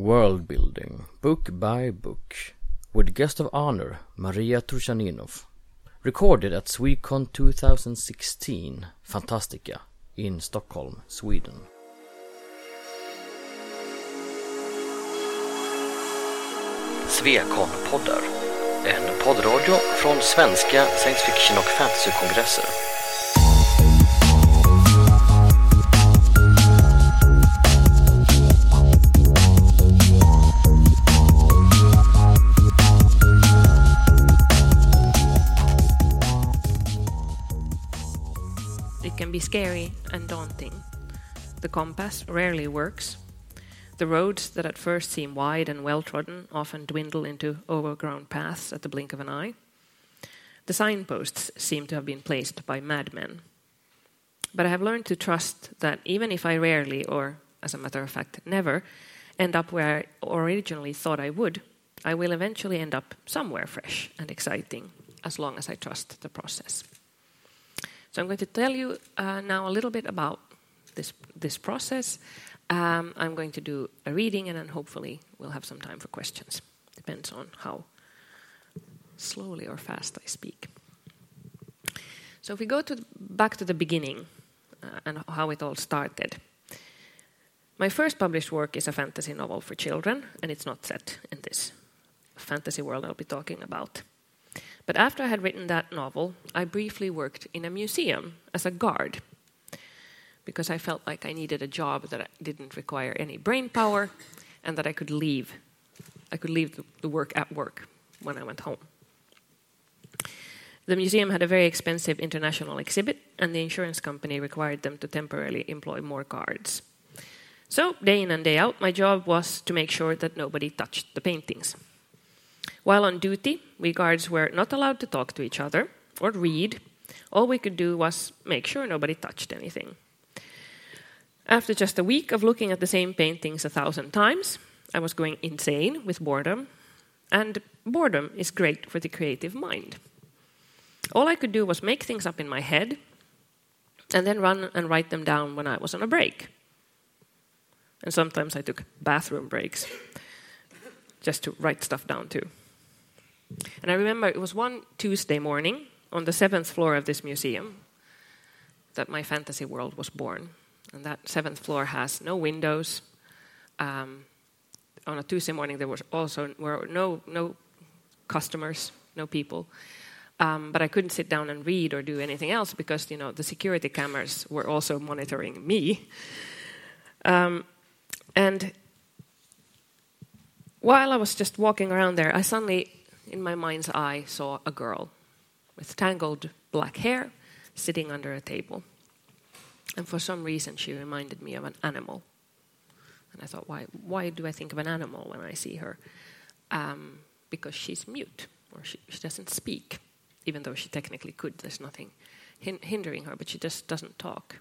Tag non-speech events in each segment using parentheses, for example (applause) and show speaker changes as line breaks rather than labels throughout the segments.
World Building, Book by Book, with guest of honor Maria Turchaninov. Recorded at Swecon 2016, Fantastica, in Stockholm, Sweden. Swecon-poddar. En poddradio från svenska science fiction och fantasykongresser.
Scary and daunting. The compass rarely works. The roads that at first seem wide and well trodden often dwindle into overgrown paths at the blink of an eye. The signposts seem to have been placed by madmen. But I have learned to trust that even if I rarely, or as a matter of fact, never, end up where I originally thought I would, I will eventually end up somewhere fresh and exciting as long as I trust the process. So I'm going to tell you uh, now a little bit about this, this process. Um, I'm going to do a reading and then hopefully we'll have some time for questions. Depends on how slowly or fast I speak. So if we go to the, back to the beginning uh, and how it all started. My first published work is a fantasy novel for children, and it's not set in this fantasy world I'll be talking about. But after I had written that novel, I briefly worked in a museum as a guard because I felt like I needed a job that didn't require any brain power and that I could leave. I could leave the work at work when I went home. The museum had a very expensive international exhibit, and the insurance company required them to temporarily employ more guards. So, day in and day out, my job was to make sure that nobody touched the paintings. While on duty, we guards were not allowed to talk to each other or read. All we could do was make sure nobody touched anything. After just a week of looking at the same paintings a thousand times, I was going insane with boredom, and boredom is great for the creative mind. All I could do was make things up in my head and then run and write them down when I was on a break. And sometimes I took bathroom breaks just to write stuff down too. And I remember it was one Tuesday morning on the seventh floor of this museum that my fantasy world was born. And that seventh floor has no windows. Um, on a Tuesday morning, there was also were no no customers, no people. Um, but I couldn't sit down and read or do anything else because you know the security cameras were also monitoring me. Um, and while I was just walking around there, I suddenly, in my mind's eye, saw a girl with tangled black hair sitting under a table. And for some reason, she reminded me of an animal. And I thought, why, why do I think of an animal when I see her? Um, because she's mute, or she, she, doesn't speak, even though she technically could. There's nothing hin hindering her, but she just doesn't talk.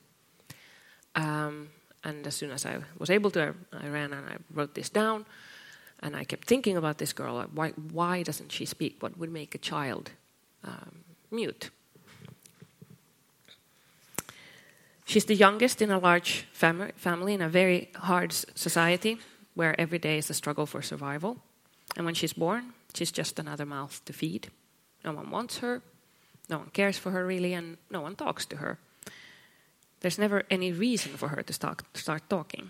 Um, and as soon as I was able to, I, I ran and I wrote this down. And I kept thinking about this girl. Why, why doesn't she speak? What would make a child um, mute? She's the youngest in a large fam family in a very hard society where every day is a struggle for survival. And when she's born, she's just another mouth to feed. No one wants her, no one cares for her really, and no one talks to her. There's never any reason for her to start, start talking.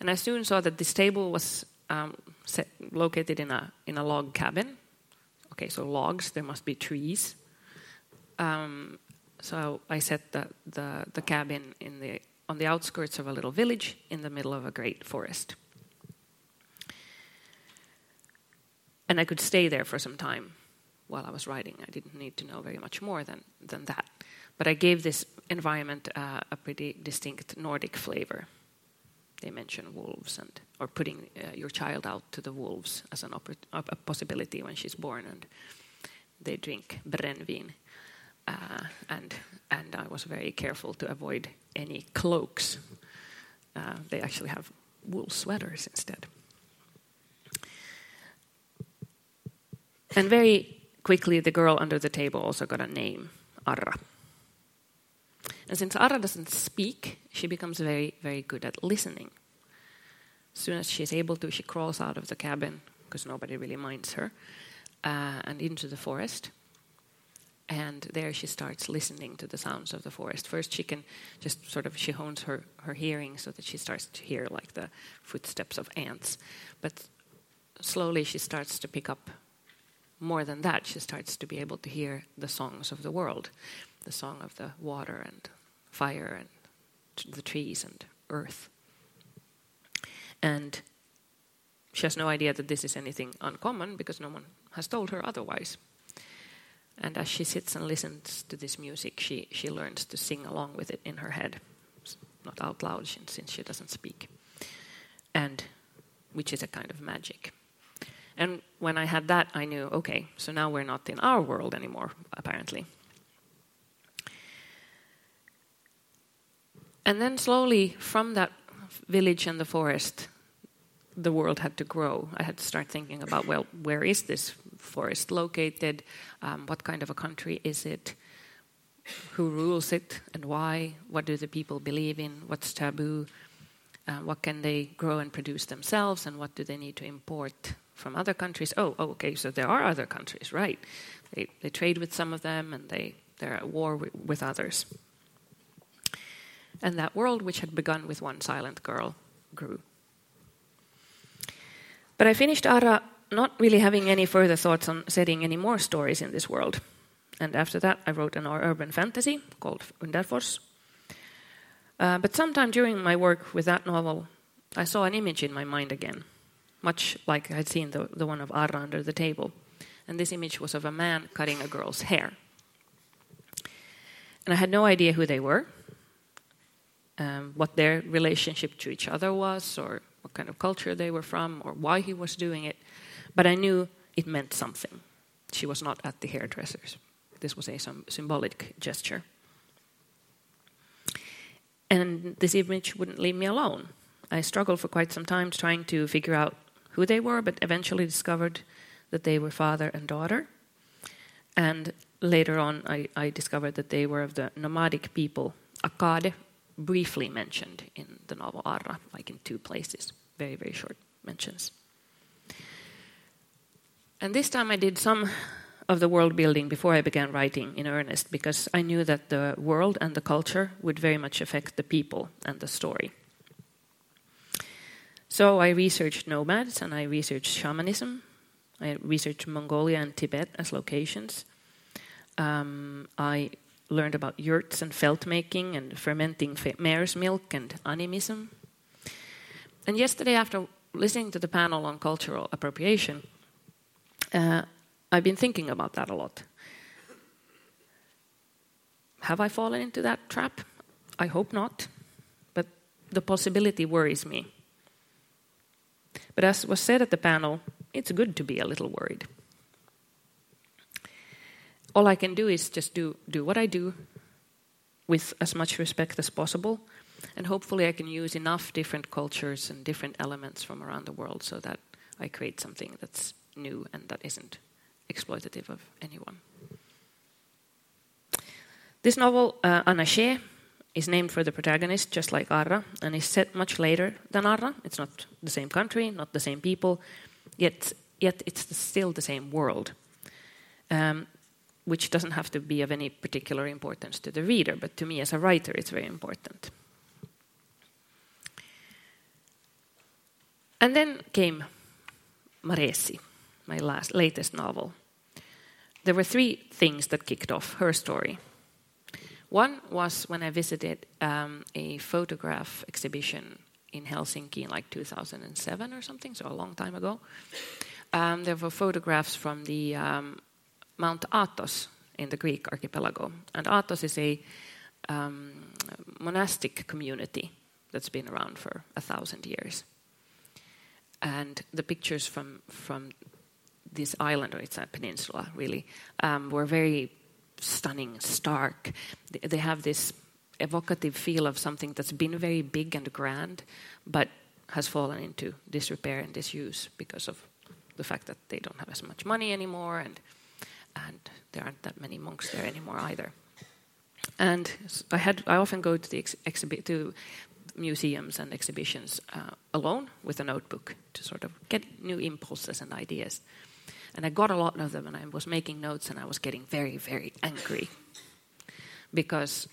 And I soon saw that this table was um, set, located in a, in a log cabin. Okay, so logs, there must be trees. Um, so I set the, the, the cabin in the, on the outskirts of a little village in the middle of a great forest. And I could stay there for some time while I was writing. I didn't need to know very much more than, than that. But I gave this environment uh, a pretty distinct Nordic flavor. They mention wolves and or putting uh, your child out to the wolves as an a possibility when she's born, and they drink brännvin uh, and and I was very careful to avoid any cloaks. Uh, they actually have wool sweaters instead. And very quickly, the girl under the table also got a name, Arra. And since Arra doesn't speak, she becomes very, very good at listening. As soon as she's able to, she crawls out of the cabin because nobody really minds her uh, and into the forest. And there she starts listening to the sounds of the forest. First, she can just sort of she hones her, her hearing so that she starts to hear like the footsteps of ants. But slowly she starts to pick up more than that. She starts to be able to hear the songs of the world, the song of the water and fire and the trees and earth. And she has no idea that this is anything uncommon because no one has told her otherwise. And as she sits and listens to this music, she, she learns to sing along with it in her head, not out loud since she doesn't speak, and which is a kind of magic. And when I had that, I knew, okay, so now we're not in our world anymore, apparently. And then slowly, from that village and the forest, the world had to grow. I had to start thinking about, well, where is this forest located? Um, what kind of a country is it? Who rules it and why? What do the people believe in? What's taboo? Uh, what can they grow and produce themselves? And what do they need to import from other countries? Oh, oh okay, so there are other countries, right? They, they trade with some of them and they, they're at war with, with others. And that world, which had begun with one silent girl, grew. But I finished Arra not really having any further thoughts on setting any more stories in this world. And after that, I wrote an urban fantasy called Underfors. Uh, but sometime during my work with that novel, I saw an image in my mind again, much like I'd seen the, the one of Arra under the table. And this image was of a man cutting a girl's hair. And I had no idea who they were, um, what their relationship to each other was, or what kind of culture they were from, or why he was doing it. But I knew it meant something. She was not at the hairdresser's. This was a symbolic gesture. And this image wouldn't leave me alone. I struggled for quite some time trying to figure out who they were, but eventually discovered that they were father and daughter. And later on, I, I discovered that they were of the nomadic people, Akade, briefly mentioned in the novel Arra, like in two places, very, very short mentions. And this time I did some of the world building before I began writing in earnest because I knew that the world and the culture would very much affect the people and the story. So I researched nomads and I researched shamanism. I researched Mongolia and Tibet as locations. Um, I learned about yurts and felt making and fermenting mare's milk and animism. And yesterday, after listening to the panel on cultural appropriation, uh, I've been thinking about that a lot. Have I fallen into that trap? I hope not, but the possibility worries me. But as was said at the panel, it's good to be a little worried. All I can do is just do, do what I do with as much respect as possible, and hopefully I can use enough different cultures and different elements from around the world so that I create something that's new and that isn't exploitative of anyone. This novel, uh, Anaché, is named for the protagonist, just like Arra, and is set much later than Arra. It's not the same country, not the same people, yet, yet it's still the same world, um, which doesn't have to be of any particular importance to the reader, but to me as a writer, it's very important. And then came Maresi my last latest novel, there were three things that kicked off her story. One was when I visited um, a photograph exhibition in Helsinki in like 2007 or something, so a long time ago. Um, there were photographs from the um, Mount Athos in the Greek archipelago. And Athos is a um, monastic community that's been around for a thousand years. And the pictures from, from this island, or it's a peninsula really, um, were very stunning, stark. They, have this evocative feel of something that's been very big and grand, but has fallen into disrepair and disuse because of the fact that they don't have as much money anymore, and and there aren't that many monks there anymore either. And I had I often go to the ex- to museums and exhibitions uh, alone with a notebook to sort of get new impulses and ideas. And I got a lot of them, and I was making notes, and I was getting very, very angry because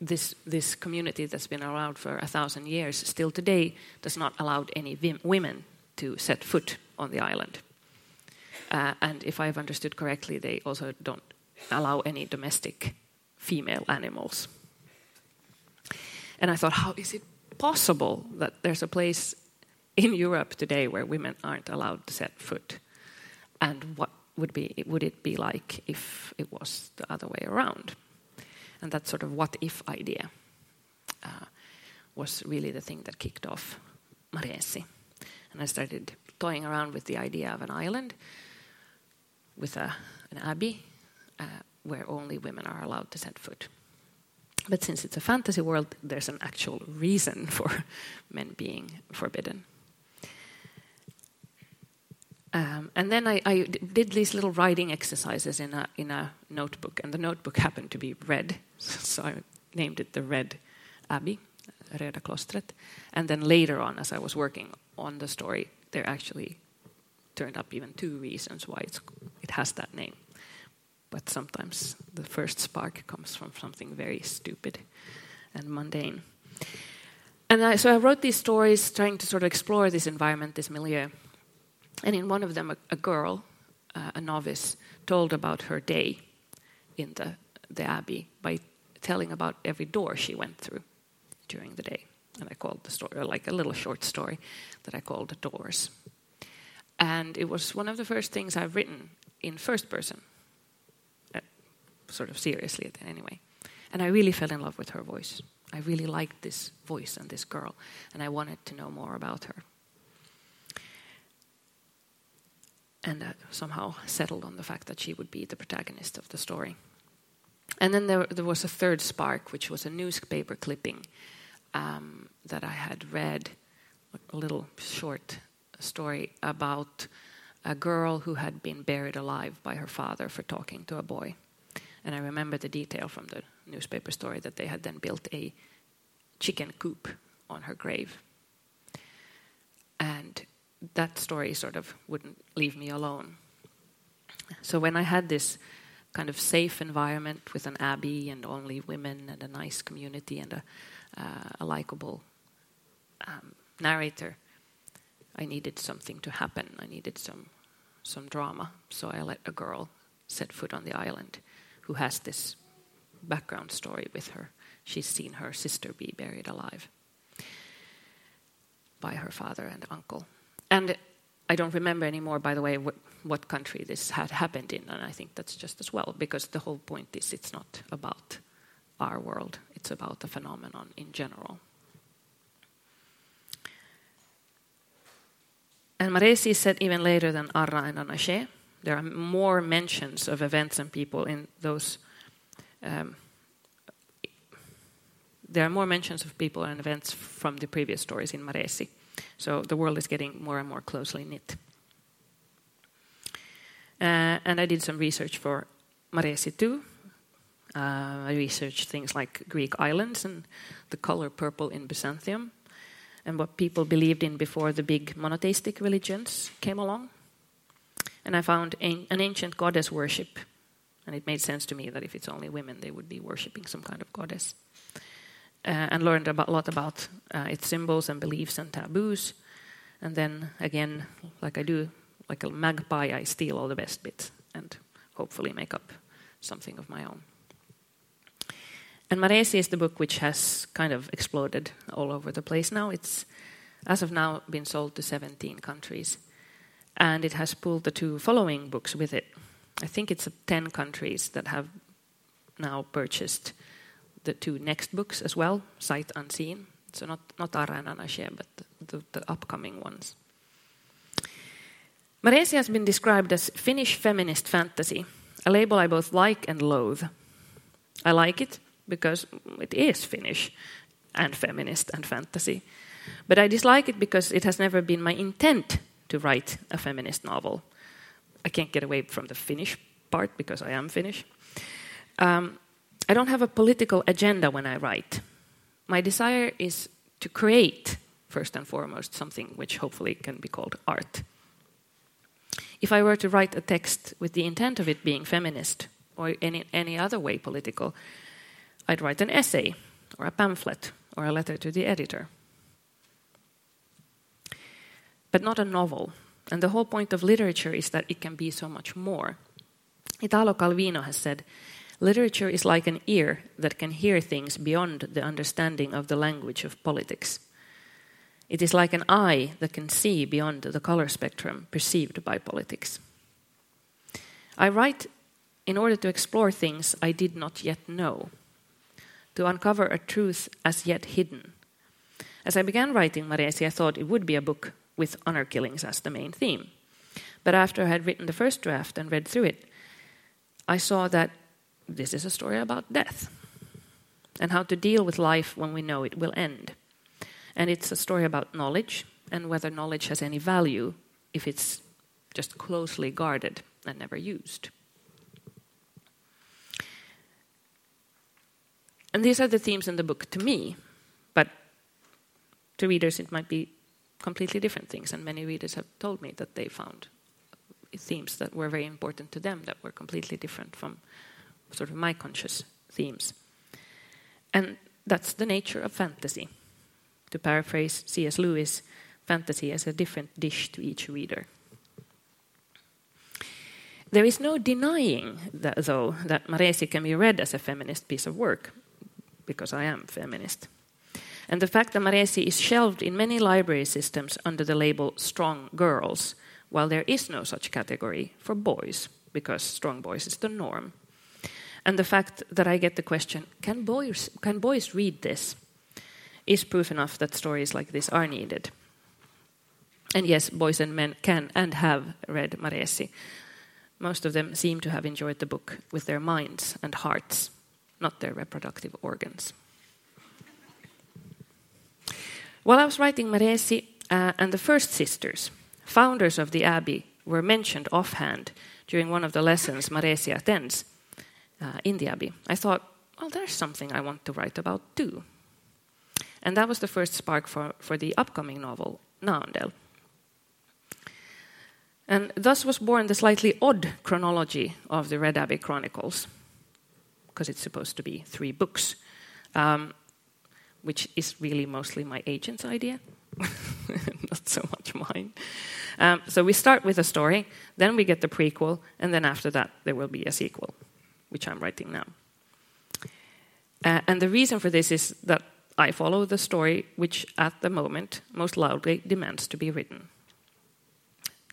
this this community that's been around for a thousand years still today does not allow any women to set foot on the island. Uh, and if I've understood correctly, they also don't allow any domestic female animals. And I thought, how is it possible that there's a place in Europe today where women aren't allowed to set foot? And what would be would it be like if it was the other way around? And that sort of what if idea uh, was really the thing that kicked off Maresi. And I started toying around with the idea of an island with a, an abbey uh, where only women are allowed to set foot. But since it's a fantasy world, there's an actual reason (laughs) for men being forbidden. Um, and then I, I, did these little writing exercises in a, in a notebook, and the notebook happened to be red, (laughs) so I named it the Red Abbey, Röda Klostret. And then later on, as I was working on the story, there actually turned up even two reasons why it has that name but sometimes the first spark comes from something very stupid and mundane. And I, so I wrote these stories trying to sort of explore this environment, this milieu. And in one of them, a, a girl, uh, a novice, told about her day in the, the abbey by telling about every door she went through during the day. And I called the story, like a little short story that I called Doors. And it was one of the first things I've written in first person sort of seriously anyway. And I really fell in love with her voice. I really liked this voice and this girl, and I wanted to know more about her. And uh, somehow settled on the fact that she would be the protagonist of the story. And then there, there was a third spark, which was a newspaper clipping um, that I had read, a little short story about a girl who had been buried alive by her father for talking to a boy. And I remember the detail from the newspaper story that they had then built a chicken coop on her grave. And that story sort of wouldn't leave me alone. So when I had this kind of safe environment with an abbey and only women and a nice community and a, uh, a likable um, narrator, I needed something to happen. I needed some some drama. So I let a girl set foot on the island who has this background story with her. She's seen her sister be buried alive by her father and uncle. And I don't remember anymore, by the way, what, what country this had happened in, and I think that's just as well, because the whole point is it's not about our world, it's about the phenomenon in general. And Maresi said even later than Arra and Anache, there are more mentions of events and people in those. Um, there are more mentions of people and events from the previous stories in Maresi. So the world is getting more and more closely knit. Uh, and I did some research for Maresi too. Uh, I researched things like Greek islands and the color purple in Byzantium, and what people believed in before the big monotheistic religions came along and I found an ancient goddess worship. And it made sense to me that if it's only women, they would be worshipping some kind of goddess. Uh, and learned a lot about uh, its symbols and beliefs and taboos. And then again, like I do, like a magpie, I steal all the best bits and hopefully make up something of my own. And Maresi is the book which has kind of exploded all over the place now. It's, as of now, been sold to 17 countries and it has pulled the two following books with it. I think it's 10 countries that have now purchased the two next books as well, Sight Unseen. So not, not Arra and Anache, but the, the, the upcoming ones. Maresi has been described as Finnish feminist fantasy, a label I both like and loathe. I like it because it is Finnish and feminist and fantasy. But I dislike it because it has never been my intent to write a feminist novel. I can't get away from the Finnish part because I am Finnish. Um, I don't have a political agenda when I write. my desire is to create, first and foremost, something which hopefully can be called art. If I were to write a text with the intent of it being feminist or any, any other way political, I'd write an essay or a pamphlet or a letter to the editor. But not a novel. And the whole point of literature is that it can be so much more. Italo Calvino has said, Literature is like an ear that can hear things beyond the understanding of the language of politics. It is like an eye that can see beyond the color spectrum perceived by politics. I write in order to explore things I did not yet know, to uncover a truth as yet hidden. As I began writing Maresi, I thought it would be a book with honor killings as the main theme. But after I had written the first draft and read through it, I saw that this is a story about death and how to deal with life when we know it will end. And it's a story about knowledge and whether knowledge has any value if it's just closely guarded and never used. And these are the themes in the book to me, but to readers it might be completely different things. And many readers have told me that they found themes that were very important to them that were completely different from sort of my conscious themes. And that's the nature of fantasy. To paraphrase C.S. Lewis, fantasy is a different dish to each reader. There is no denying, that, though, that Maresi can be read as a feminist piece of work, because I am feminist. And the fact that Maresi is shelved in many library systems under the label strong girls, while there is no such category for boys, because strong boys is the norm. And the fact that I get the question, can boys, can boys read this? is proof enough that stories like this are needed. And yes, boys and men can and have read Maresi. Most of them seem to have enjoyed the book with their minds and hearts, not their reproductive organs. While I was writing Maresi uh, and the first sisters, founders of the abbey, were mentioned offhand during one of the lessons Maresi attends uh, in the abbey, I thought, well, there's something I want to write about too. And that was the first spark for, for the upcoming novel, Naondel. And thus was born the slightly odd chronology of the Red Abbey Chronicles, because it's supposed to be three books, um, which is really mostly my agent's idea, (laughs) not so much mine. Um, so we start with a story, then we get the prequel, and then after that there will be a sequel, which I'm writing now. Uh, and the reason for this is that I follow the story which, at the moment, most loudly demands to be written.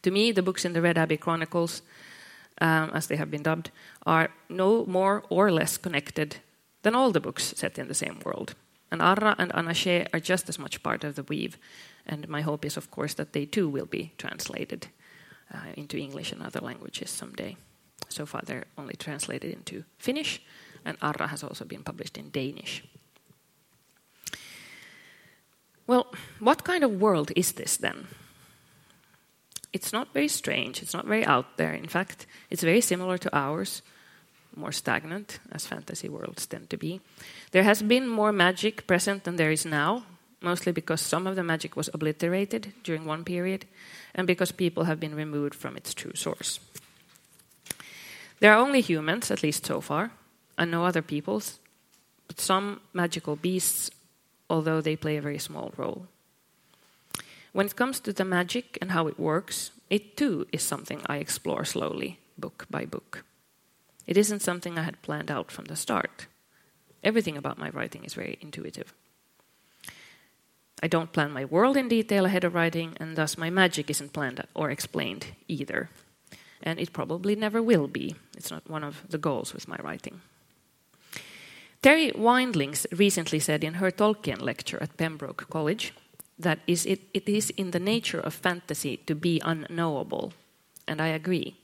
To me, the books in the Red Abbey Chronicles, um, as they have been dubbed, are no more or less connected than all the books set in the same world. And Arra and Anaché are just as much part of the weave. And my hope is, of course, that they too will be translated uh, into English and other languages someday. So far, they're only translated into Finnish, and Arra has also been published in Danish. Well, what kind of world is this then? It's not very strange, it's not very out there. In fact, it's very similar to ours, more stagnant, as fantasy worlds tend to be. There has been more magic present than there is now, mostly because some of the magic was obliterated during one period, and because people have been removed from its true source. There are only humans, at least so far, and no other peoples, but some magical beasts although they play a very small role. When it comes to the magic and how it works, it too is something I explore slowly, book by book. It isn't something I had planned out from the start. Everything about my writing is very intuitive. I don't plan my world in detail ahead of writing, and thus my magic isn't planned or explained either. And it probably never will be. It's not one of the goals with my writing. Terri Windlings recently said in her Tolkien lecture at Pembroke College that is it, it is in the nature of fantasy to be unknowable, and I agree.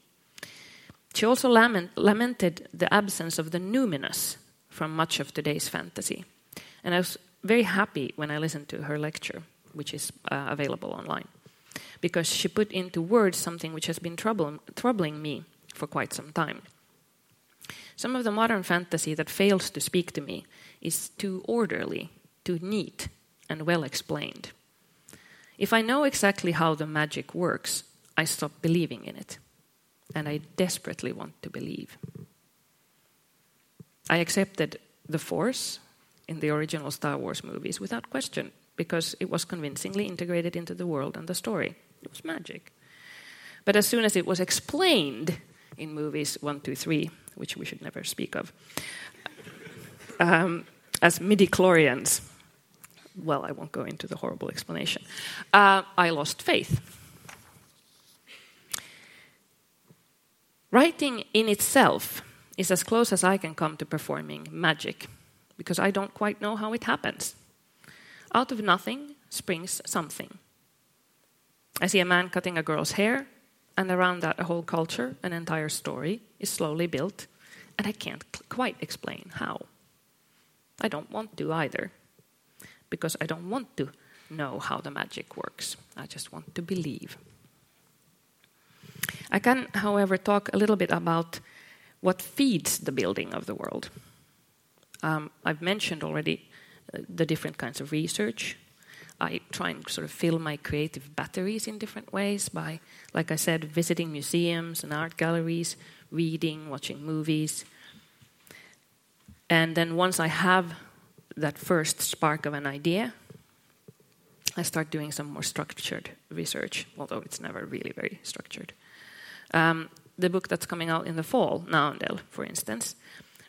She also lament, lamented the absence of the numinous from much of today's fantasy. And I was very happy when I listened to her lecture, which is uh, available online, because she put into words something which has been trouble, troubling me for quite some time. Some of the modern fantasy that fails to speak to me is too orderly, too neat and well explained. If I know exactly how the magic works, I stop believing in it. And I desperately want to believe. I accepted the Force in the original Star Wars movies without question because it was convincingly integrated into the world and the story. It was magic. But as soon as it was explained in movies one, two, three, which we should never speak of, um, as midi-chlorians, well, I won't go into the horrible explanation, uh, I lost faith. Writing in itself is as close as I can come to performing magic, because I don't quite know how it happens. Out of nothing springs something. I see a man cutting a girl's hair, and around that, a whole culture, an entire story is slowly built, and I can't quite explain how. I don't want to either, because I don't want to know how the magic works. I just want to believe. I can, however, talk a little bit about what feeds the building of the world. Um, I've mentioned already uh, the different kinds of research. I try and sort of fill my creative batteries in different ways by, like I said, visiting museums and art galleries, reading, watching movies. And then once I have that first spark of an idea, I start doing some more structured research, although it's never really very structured. Um, the book that's coming out in the fall, Naondel, for instance,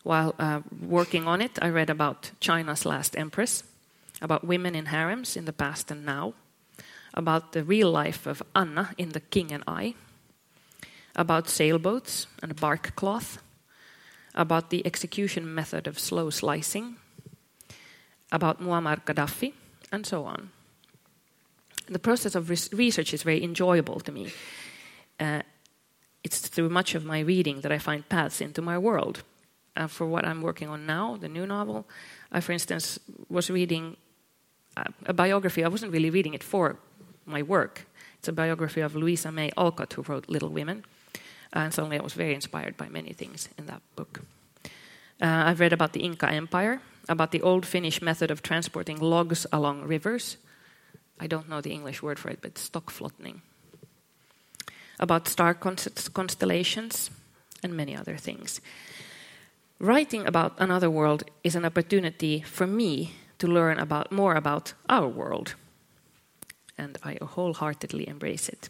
while uh, working on it, I read about China's last empress, about women in harems in the past and now, about the real life of Anna in The King and I, about sailboats and bark cloth, about the execution method of slow slicing, about Muammar Gaddafi, and so on. The process of research is very enjoyable to me. Uh, it's through much of my reading that I find paths into my world. Uh, for what I'm working on now, the new novel, I, for instance, was reading a, a biography. I wasn't really reading it for my work. It's a biography of Louisa May Alcott, who wrote Little Women. And suddenly I was very inspired by many things in that book. Uh, I've read about the Inca Empire, about the old Finnish method of transporting logs along rivers. I don't know the English word for it, but stockflottning about star constellations, and many other things. Writing about another world is an opportunity for me to learn about more about our world, and I wholeheartedly embrace it.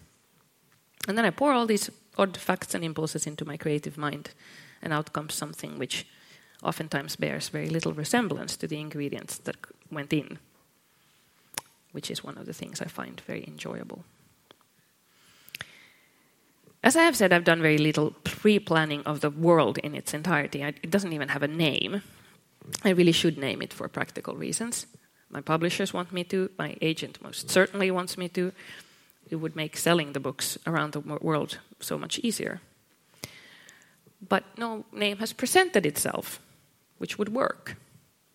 And then I pour all these odd facts and impulses into my creative mind, and out comes something which oftentimes bears very little resemblance to the ingredients that went in, which is one of the things I find very enjoyable. As I have said, I've done very little pre planning of the world in its entirety. It doesn't even have a name. I really should name it for practical reasons. My publishers want me to, my agent most certainly wants me to. It would make selling the books around the world so much easier. But no name has presented itself, which would work.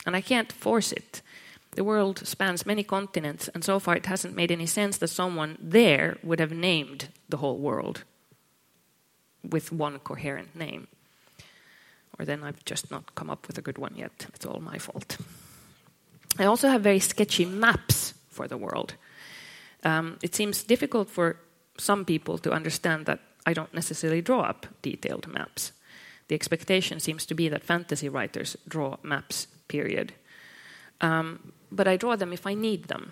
And I can't force it. The world spans many continents, and so far it hasn't made any sense that someone there would have named the whole world with one coherent name. Or then I've just not come up with a good one yet. It's all my fault. I also have very sketchy maps for the world. Um, it seems difficult for some people to understand that I don't necessarily draw up detailed maps. The expectation seems to be that fantasy writers draw maps, period. Um, but I draw them if I need them.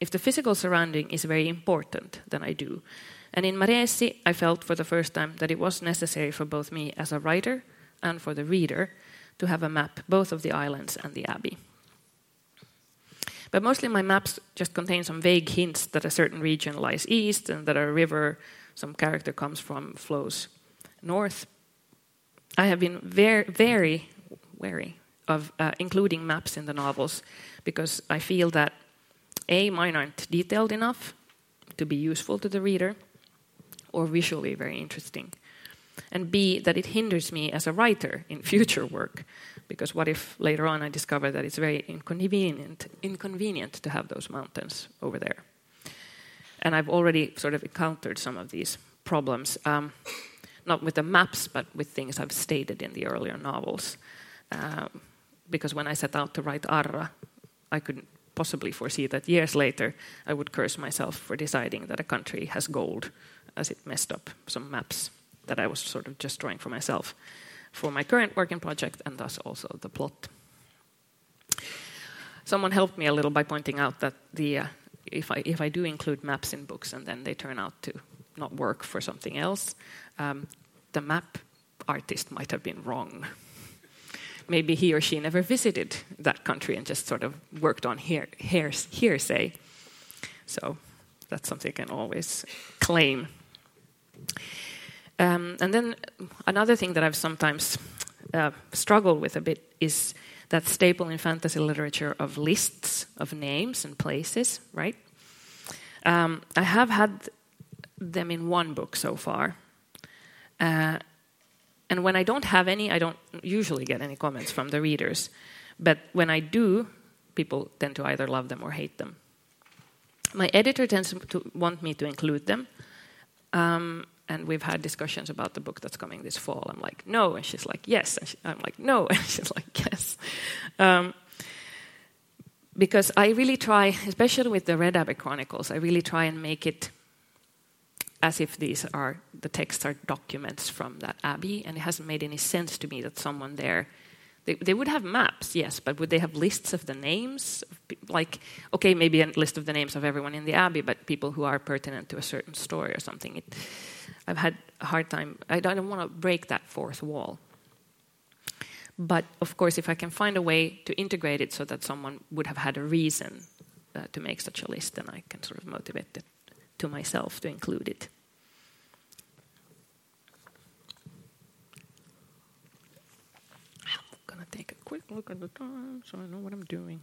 If the physical surrounding is very important, then I do. And in Maresi, I felt for the first time that it was necessary for both me as a writer and for the reader to have a map both of the islands and the abbey. But mostly my maps just contain some vague hints that a certain region lies east and that a river some character comes from flows north. I have been very, very wary of uh, including maps in the novels because I feel that A, mine aren't detailed enough to be useful to the reader, or visually very interesting. And B, that it hinders me as a writer in (laughs) future work, because what if later on I discover that it's very inconvenient, inconvenient to have those mountains over there? And I've already sort of encountered some of these problems, um, not with the maps, but with things I've stated in the earlier novels. Um, because when I set out to write Arra, I couldn't possibly foresee that years later I would curse myself for deciding that a country has gold, as it messed up some maps that I was sort of just drawing for myself for my current working project and thus also the plot. Someone helped me a little by pointing out that the, uh, if, I, if I do include maps in books and then they turn out to not work for something else, um, the map artist might have been wrong. Maybe he or she never visited that country and just sort of worked on hear, hear, hearsay. So that's something I can always claim. Um, and then another thing that I've sometimes uh, struggled with a bit is that staple in fantasy literature of lists of names and places, right? Um, I have had them in one book so far. Uh, and when I don't have any, I don't usually get any comments from the readers. But when I do, people tend to either love them or hate them. My editor tends to want me to include them. Um, and we've had discussions about the book that's coming this fall. I'm like, no, and she's like, yes, and she, I'm like, no, (laughs) and she's like, yes, um, because I really try, especially with the Red Abbey Chronicles, I really try and make it as if these are the texts are documents from that abbey, and it hasn't made any sense to me that someone there. They, they would have maps, yes, but would they have lists of the names? Like, okay, maybe a list of the names of everyone in the abbey, but people who are pertinent to a certain story or something. It, I've had a hard time. I don't want to break that fourth wall. But of course, if I can find a way to integrate it so that someone would have had a reason uh, to make such a list, then I can sort of motivate it to myself to include it. I'm going to take a quick look at the time so I know what I'm doing.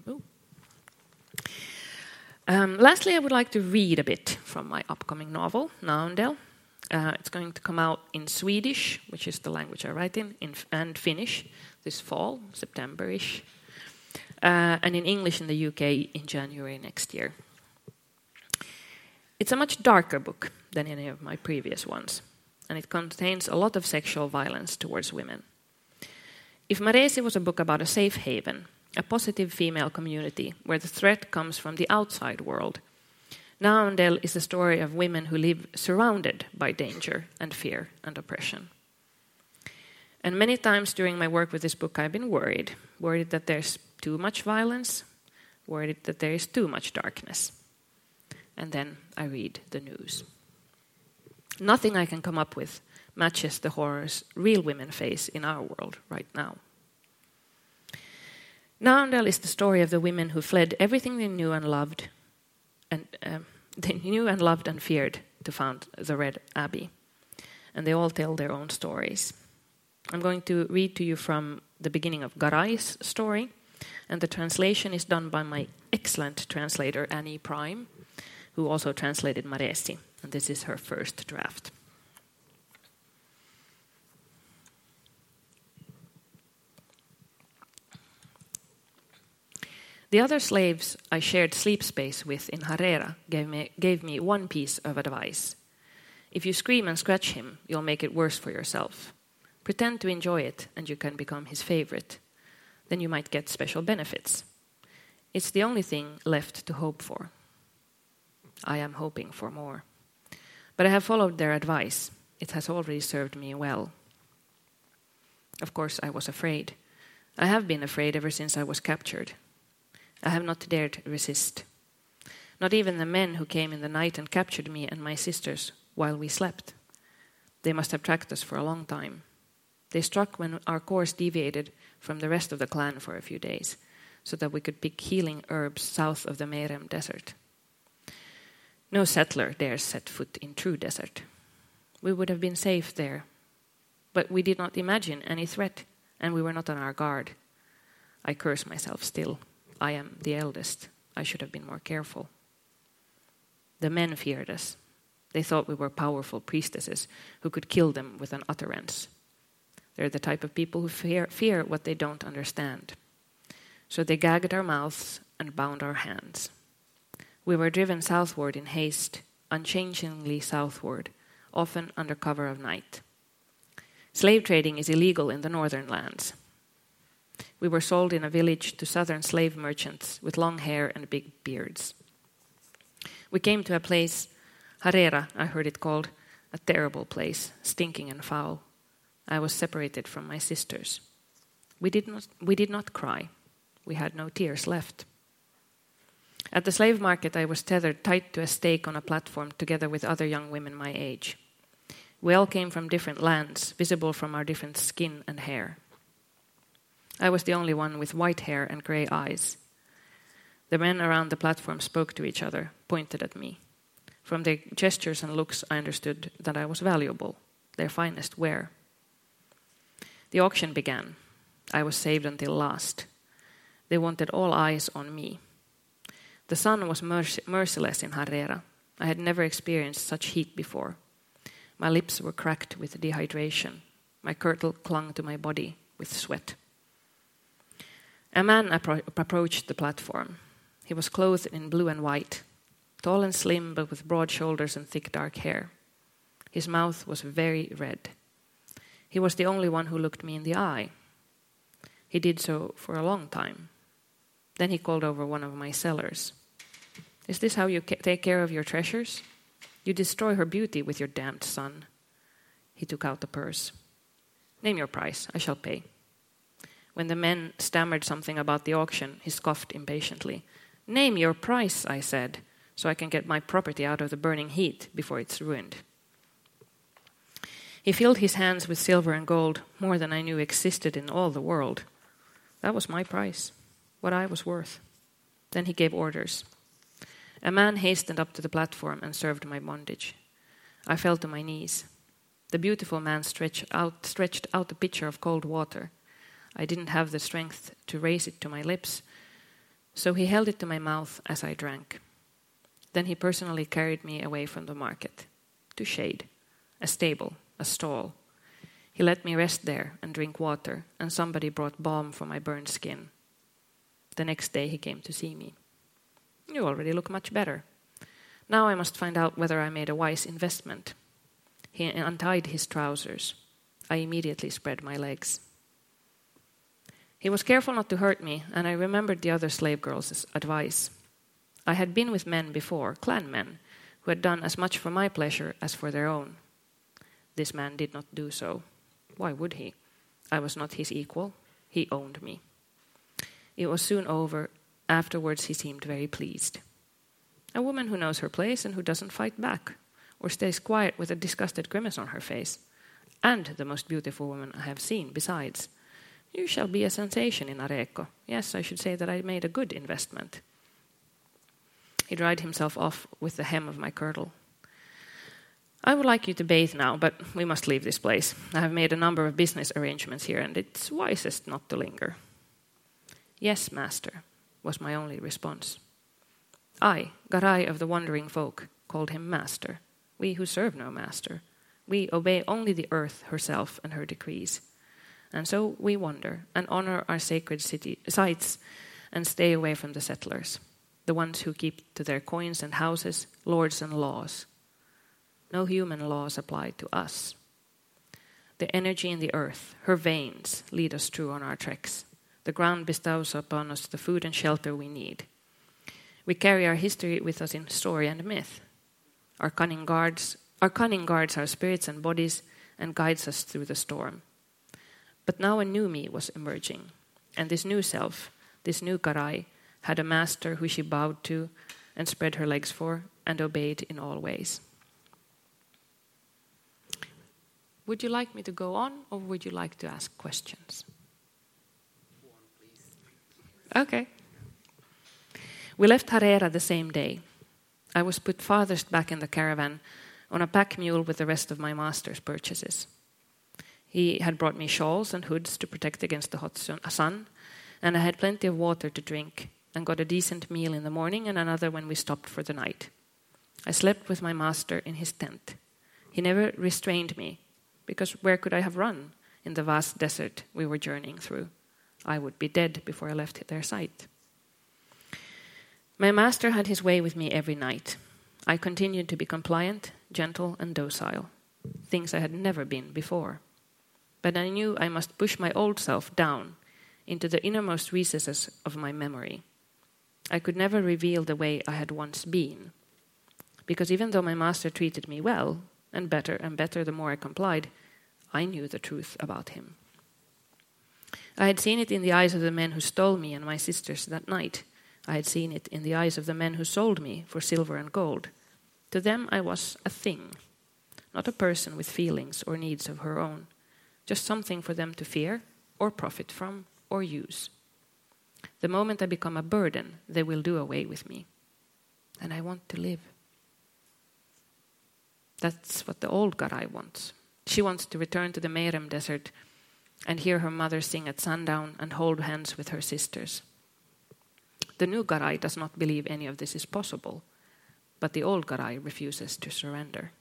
Um, lastly, I would like to read a bit from my upcoming novel, Naondel. Uh, it's going to come out in Swedish, which is the language I write in, in and Finnish this fall, September-ish, uh, and in English in the UK in January next year. It's a much darker book than any of my previous ones, and it contains a lot of sexual violence towards women. If Maresi was a book about a safe haven, a positive female community where the threat comes from the outside world, Naondel is a story of women who live surrounded by danger and fear and oppression. And many times during my work with this book, I've been worried worried that there's too much violence, worried that there is too much darkness. And then I read the news. Nothing I can come up with matches the horrors real women face in our world right now. Naondel is the story of the women who fled everything they knew and loved and um, (laughs) they knew and loved and feared to found the Red Abbey. And they all tell their own stories. I'm going to read to you from the beginning of Garai's story, and the translation is done by my excellent translator, Annie Prime, who also translated Maresi, and this is her first draft. The other slaves I shared sleep space with in Harera gave me, gave me one piece of advice. If you scream and scratch him, you'll make it worse for yourself. Pretend to enjoy it, and you can become his favorite. Then you might get special benefits. It's the only thing left to hope for. I am hoping for more. But I have followed their advice. It has already served me well. Of course, I was afraid. I have been afraid ever since I was captured. I have not dared resist. Not even the men who came in the night and captured me and my sisters while we slept. They must have tracked us for a long time. They struck when our course deviated from the rest of the clan for a few days, so that we could pick healing herbs south of the Merem desert. No settler dares set foot in true desert. We would have been safe there, but we did not imagine any threat, and we were not on our guard. I curse myself still. I am the eldest. I should have been more careful. The men feared us. They thought we were powerful priestesses who could kill them with an utterance. They're the type of people who fear, fear what they don't understand. So they gagged our mouths and bound our hands. We were driven southward in haste, unchangingly southward, often under cover of night. Slave trading is illegal in the northern lands. We were sold in a village to southern slave merchants with long hair and big beards. We came to a place, Harera, I heard it called, a terrible place, stinking and foul. I was separated from my sisters. We did not, we did not cry. We had no tears left. At the slave market, I was tethered tight to a stake on a platform together with other young women my age. We all came from different lands, visible from our different skin and hair. I was the only one with white hair and grey eyes. The men around the platform spoke to each other, pointed at me. From their gestures and looks, I understood that I was valuable, their finest ware. The auction began. I was saved until last. They wanted all eyes on me. The sun was merciless in Harera. I had never experienced such heat before. My lips were cracked with dehydration. My kirtle clung to my body with sweat. A man appro- approached the platform. He was clothed in blue and white, tall and slim, but with broad shoulders and thick dark hair. His mouth was very red. He was the only one who looked me in the eye. He did so for a long time. Then he called over one of my sellers. Is this how you ca- take care of your treasures? You destroy her beauty with your damned sun. He took out the purse. Name your price, I shall pay. When the men stammered something about the auction, he scoffed impatiently. Name your price, I said, so I can get my property out of the burning heat before it's ruined. He filled his hands with silver and gold, more than I knew existed in all the world. That was my price, what I was worth. Then he gave orders. A man hastened up to the platform and served my bondage. I fell to my knees. The beautiful man stretched out, stretched out a pitcher of cold water. I didn't have the strength to raise it to my lips, so he held it to my mouth as I drank. Then he personally carried me away from the market to shade, a stable, a stall. He let me rest there and drink water, and somebody brought balm for my burned skin. The next day he came to see me. You already look much better. Now I must find out whether I made a wise investment. He untied his trousers. I immediately spread my legs. He was careful not to hurt me, and I remembered the other slave girl's advice. I had been with men before, clan men, who had done as much for my pleasure as for their own. This man did not do so. Why would he? I was not his equal. He owned me. It was soon over. Afterwards, he seemed very pleased. A woman who knows her place and who doesn't fight back, or stays quiet with a disgusted grimace on her face. And the most beautiful woman I have seen, besides. You shall be a sensation in Areco. Yes, I should say that I made a good investment. He dried himself off with the hem of my kirtle. I would like you to bathe now, but we must leave this place. I have made a number of business arrangements here, and it's wisest not to linger. Yes, master, was my only response. I, Garai of the wandering folk, called him master. We who serve no master. We obey only the earth herself and her decrees. And so we wander and honor our sacred city, sites and stay away from the settlers, the ones who keep to their coins and houses, lords and laws. No human laws apply to us. The energy in the earth, her veins, lead us true on our treks. The ground bestows upon us the food and shelter we need. We carry our history with us in story and myth. Our cunning guards, our cunning guards our spirits and bodies and guides us through the storm. But now a new me was emerging, and this new self, this new Garai, had a master who she bowed to and spread her legs for and obeyed in all ways. Would you like me to go on, or would you like to ask questions? Okay. We left Harera the same day. I was put farthest back in the caravan on a pack mule with the rest of my master's purchases. He had brought me shawls and hoods to protect against the hot sun, and I had plenty of water to drink and got a decent meal in the morning and another when we stopped for the night. I slept with my master in his tent. He never restrained me, because where could I have run in the vast desert we were journeying through? I would be dead before I left their sight. My master had his way with me every night. I continued to be compliant, gentle, and docile, things I had never been before but I knew I must push my old self down into the innermost recesses of my memory. I could never reveal the way I had once been. Because even though my master treated me well, and better and better the more I complied, I knew the truth about him. I had seen it in the eyes of the men who stole me and my sisters that night. I had seen it in the eyes of the men who sold me for silver and gold. To them I was a thing, not a person with feelings or needs of her own, just something for them to fear or profit from or use. The moment I become a burden, they will do away with me. And I want to live. That's what the old Garai wants. She wants to return to the Merem desert and hear her mother sing at sundown and hold hands with her sisters. The new Garai does not believe any of this is possible, but the old Garai refuses to surrender.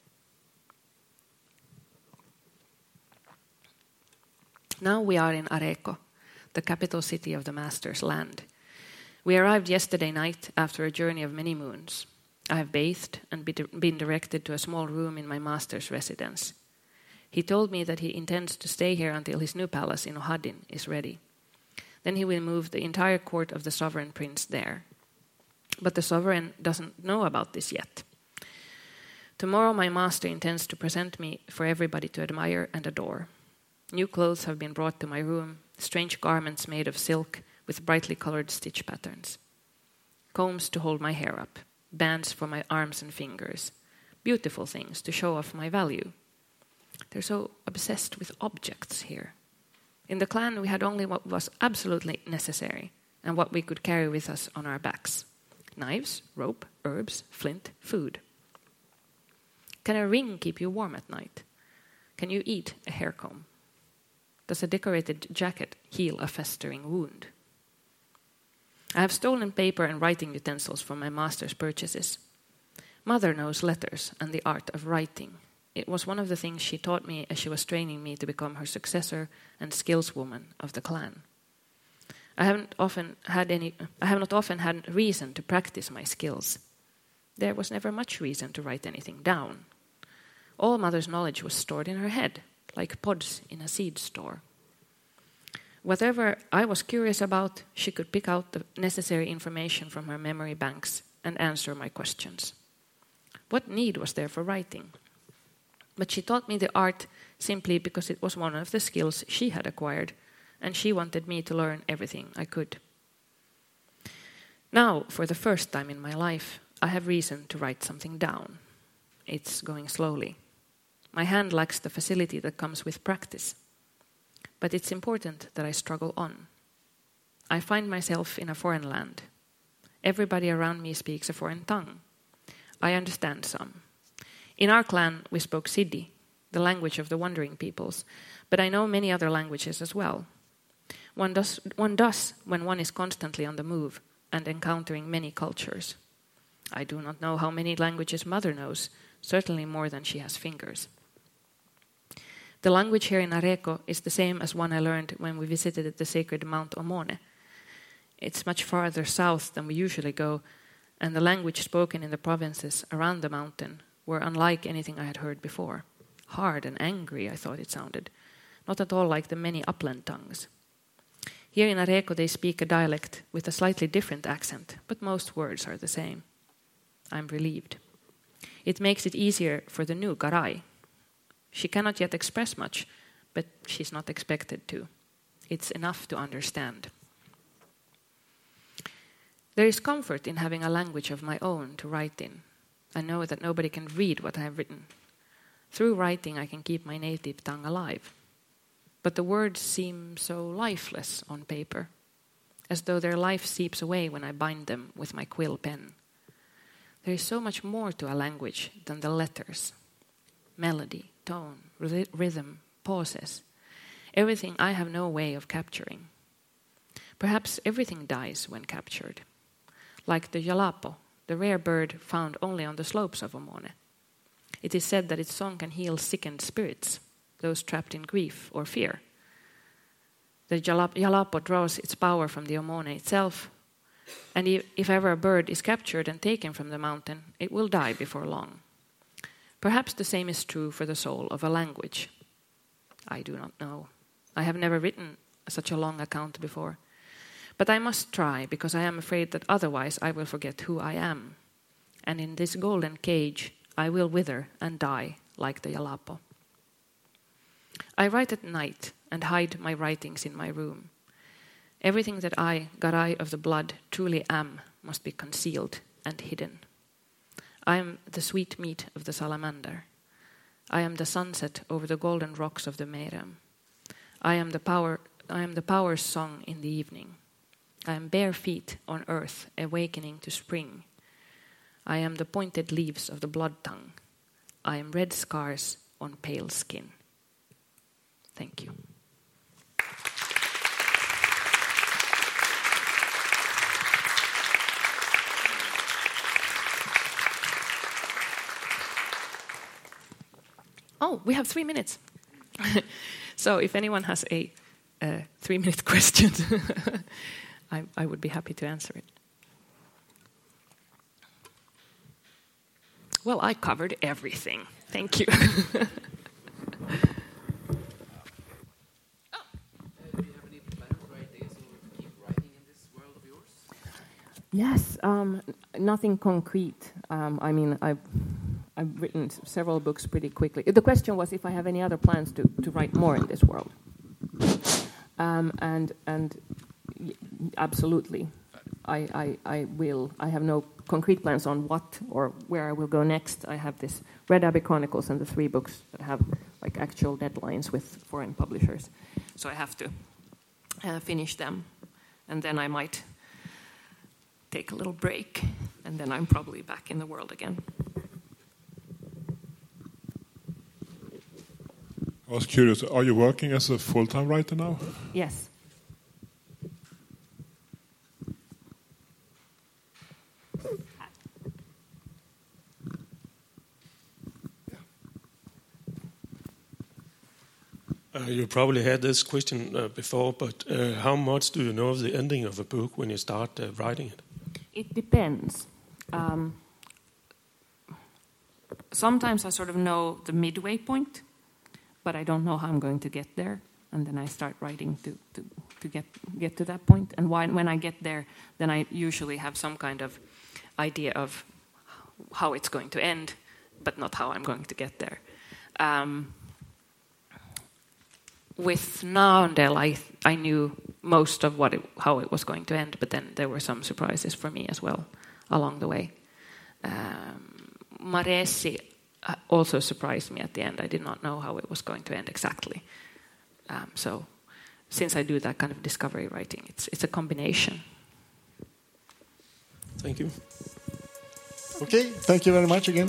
Now we are in Areko, the capital city of the Master's land. We arrived yesterday night after a journey of many moons. I have bathed and been directed to a small room in my master's residence. He told me that he intends to stay here until his new palace in Ohaddin is ready. Then he will move the entire court of the sovereign prince there. But the sovereign doesn't know about this yet. Tomorrow, my master intends to present me for everybody to admire and adore. New clothes have been brought to my room, strange garments made of silk with brightly colored stitch patterns, combs to hold my hair up, bands for my arms and fingers, beautiful things to show off my value. They're so obsessed with objects here. In the clan, we had only what was absolutely necessary and what we could carry with us on our backs knives, rope, herbs, flint, food. Can a ring keep you warm at night? Can you eat a hair comb? Does a decorated jacket heal a festering wound? I have stolen paper and writing utensils from my master's purchases. Mother knows letters and the art of writing. It was one of the things she taught me as she was training me to become her successor and skillswoman of the clan. I haven't often had any I have not often had reason to practice my skills. There was never much reason to write anything down. All mother's knowledge was stored in her head, like pods in a seed store. Whatever I was curious about, she could pick out the necessary information from her memory banks and answer my questions. What need was there for writing? But she taught me the art simply because it was one of the skills she had acquired, and she wanted me to learn everything I could. Now, for the first time in my life, I have reason to write something down. It's going slowly. My hand lacks the facility that comes with practice. But it's important that I struggle on. I find myself in a foreign land. Everybody around me speaks a foreign tongue. I understand some. In our clan, we spoke Siddi, the language of the wandering peoples, but I know many other languages as well. One does, one does when one is constantly on the move and encountering many cultures. I do not know how many languages Mother knows, certainly more than she has fingers. The language here in Areco is the same as one I learned when we visited the sacred Mount Omone. It's much farther south than we usually go, and the language spoken in the provinces around the mountain were unlike anything I had heard before. Hard and angry, I thought it sounded, not at all like the many upland tongues. Here in Areco, they speak a dialect with a slightly different accent, but most words are the same. I'm relieved. It makes it easier for the new Garai, she cannot yet express much, but she's not expected to. It's enough to understand. There is comfort in having a language of my own to write in. I know that nobody can read what I have written. Through writing, I can keep my native tongue alive. But the words seem so lifeless on paper, as though their life seeps away when I bind them with my quill pen. There is so much more to a language than the letters melody, tone, rhythm, pauses. Everything I have no way of capturing. Perhaps everything dies when captured, like the jalapo, the rare bird found only on the slopes of Omone. It is said that its song can heal sickened spirits, those trapped in grief or fear. The jalapo draws its power from the Omone itself, and if ever a bird is captured and taken from the mountain, it will die before long. Perhaps the same is true for the soul of a language. I do not know. I have never written such a long account before. But I must try, because I am afraid that otherwise I will forget who I am. And in this golden cage I will wither and die like the Yalapo. I write at night and hide my writings in my room. Everything that I, Garai of the blood, truly am must be concealed and hidden. I am the sweet meat of the salamander. I am the sunset over the golden rocks of the Merem. I am the power I am the power's song in the evening. I am bare feet on earth awakening to spring. I am the pointed leaves of the blood tongue. I am red scars on pale skin. Thank you. Oh, we have three minutes. (laughs) so if anyone has a, a three minute (laughs) question, I, I would be happy to answer it. Well, I covered everything. Thank you. (laughs) Yes, um, nothing concrete. Um, I mean, I've, I've written several books pretty quickly. The question was if I have any other plans to, to write more in this world. Um, and and absolutely, I, I, I will. I have no concrete plans on what or where I will go next. I have this Red Abbey Chronicles and the three books that have like actual deadlines with foreign publishers. So I have to uh, finish them, and then I might take a little break, and then I'm probably back in the world again.
I was curious, are you working as a full time writer now?
Yes.
You probably had this question uh, before, but uh, how much do you know of the ending of a book when you start uh, writing it?
It depends. Um, sometimes I sort of know the midway point, but I don't know how I'm going to get there. And then I start writing to, to, to get, get to that point. And when, when I get there, then I usually have some kind of idea of how it's going to end, but not how I'm going to get there. Um, with Naondel, I I knew most of what it, how it was going to end, but then there were some surprises for me as well along the way. Um, Maresi uh, also surprised me at the end. I did not know how it was going to end exactly. Um, so, since I do that kind of discovery writing, it's it's a combination.
Thank you.
Okay, thank you very much again.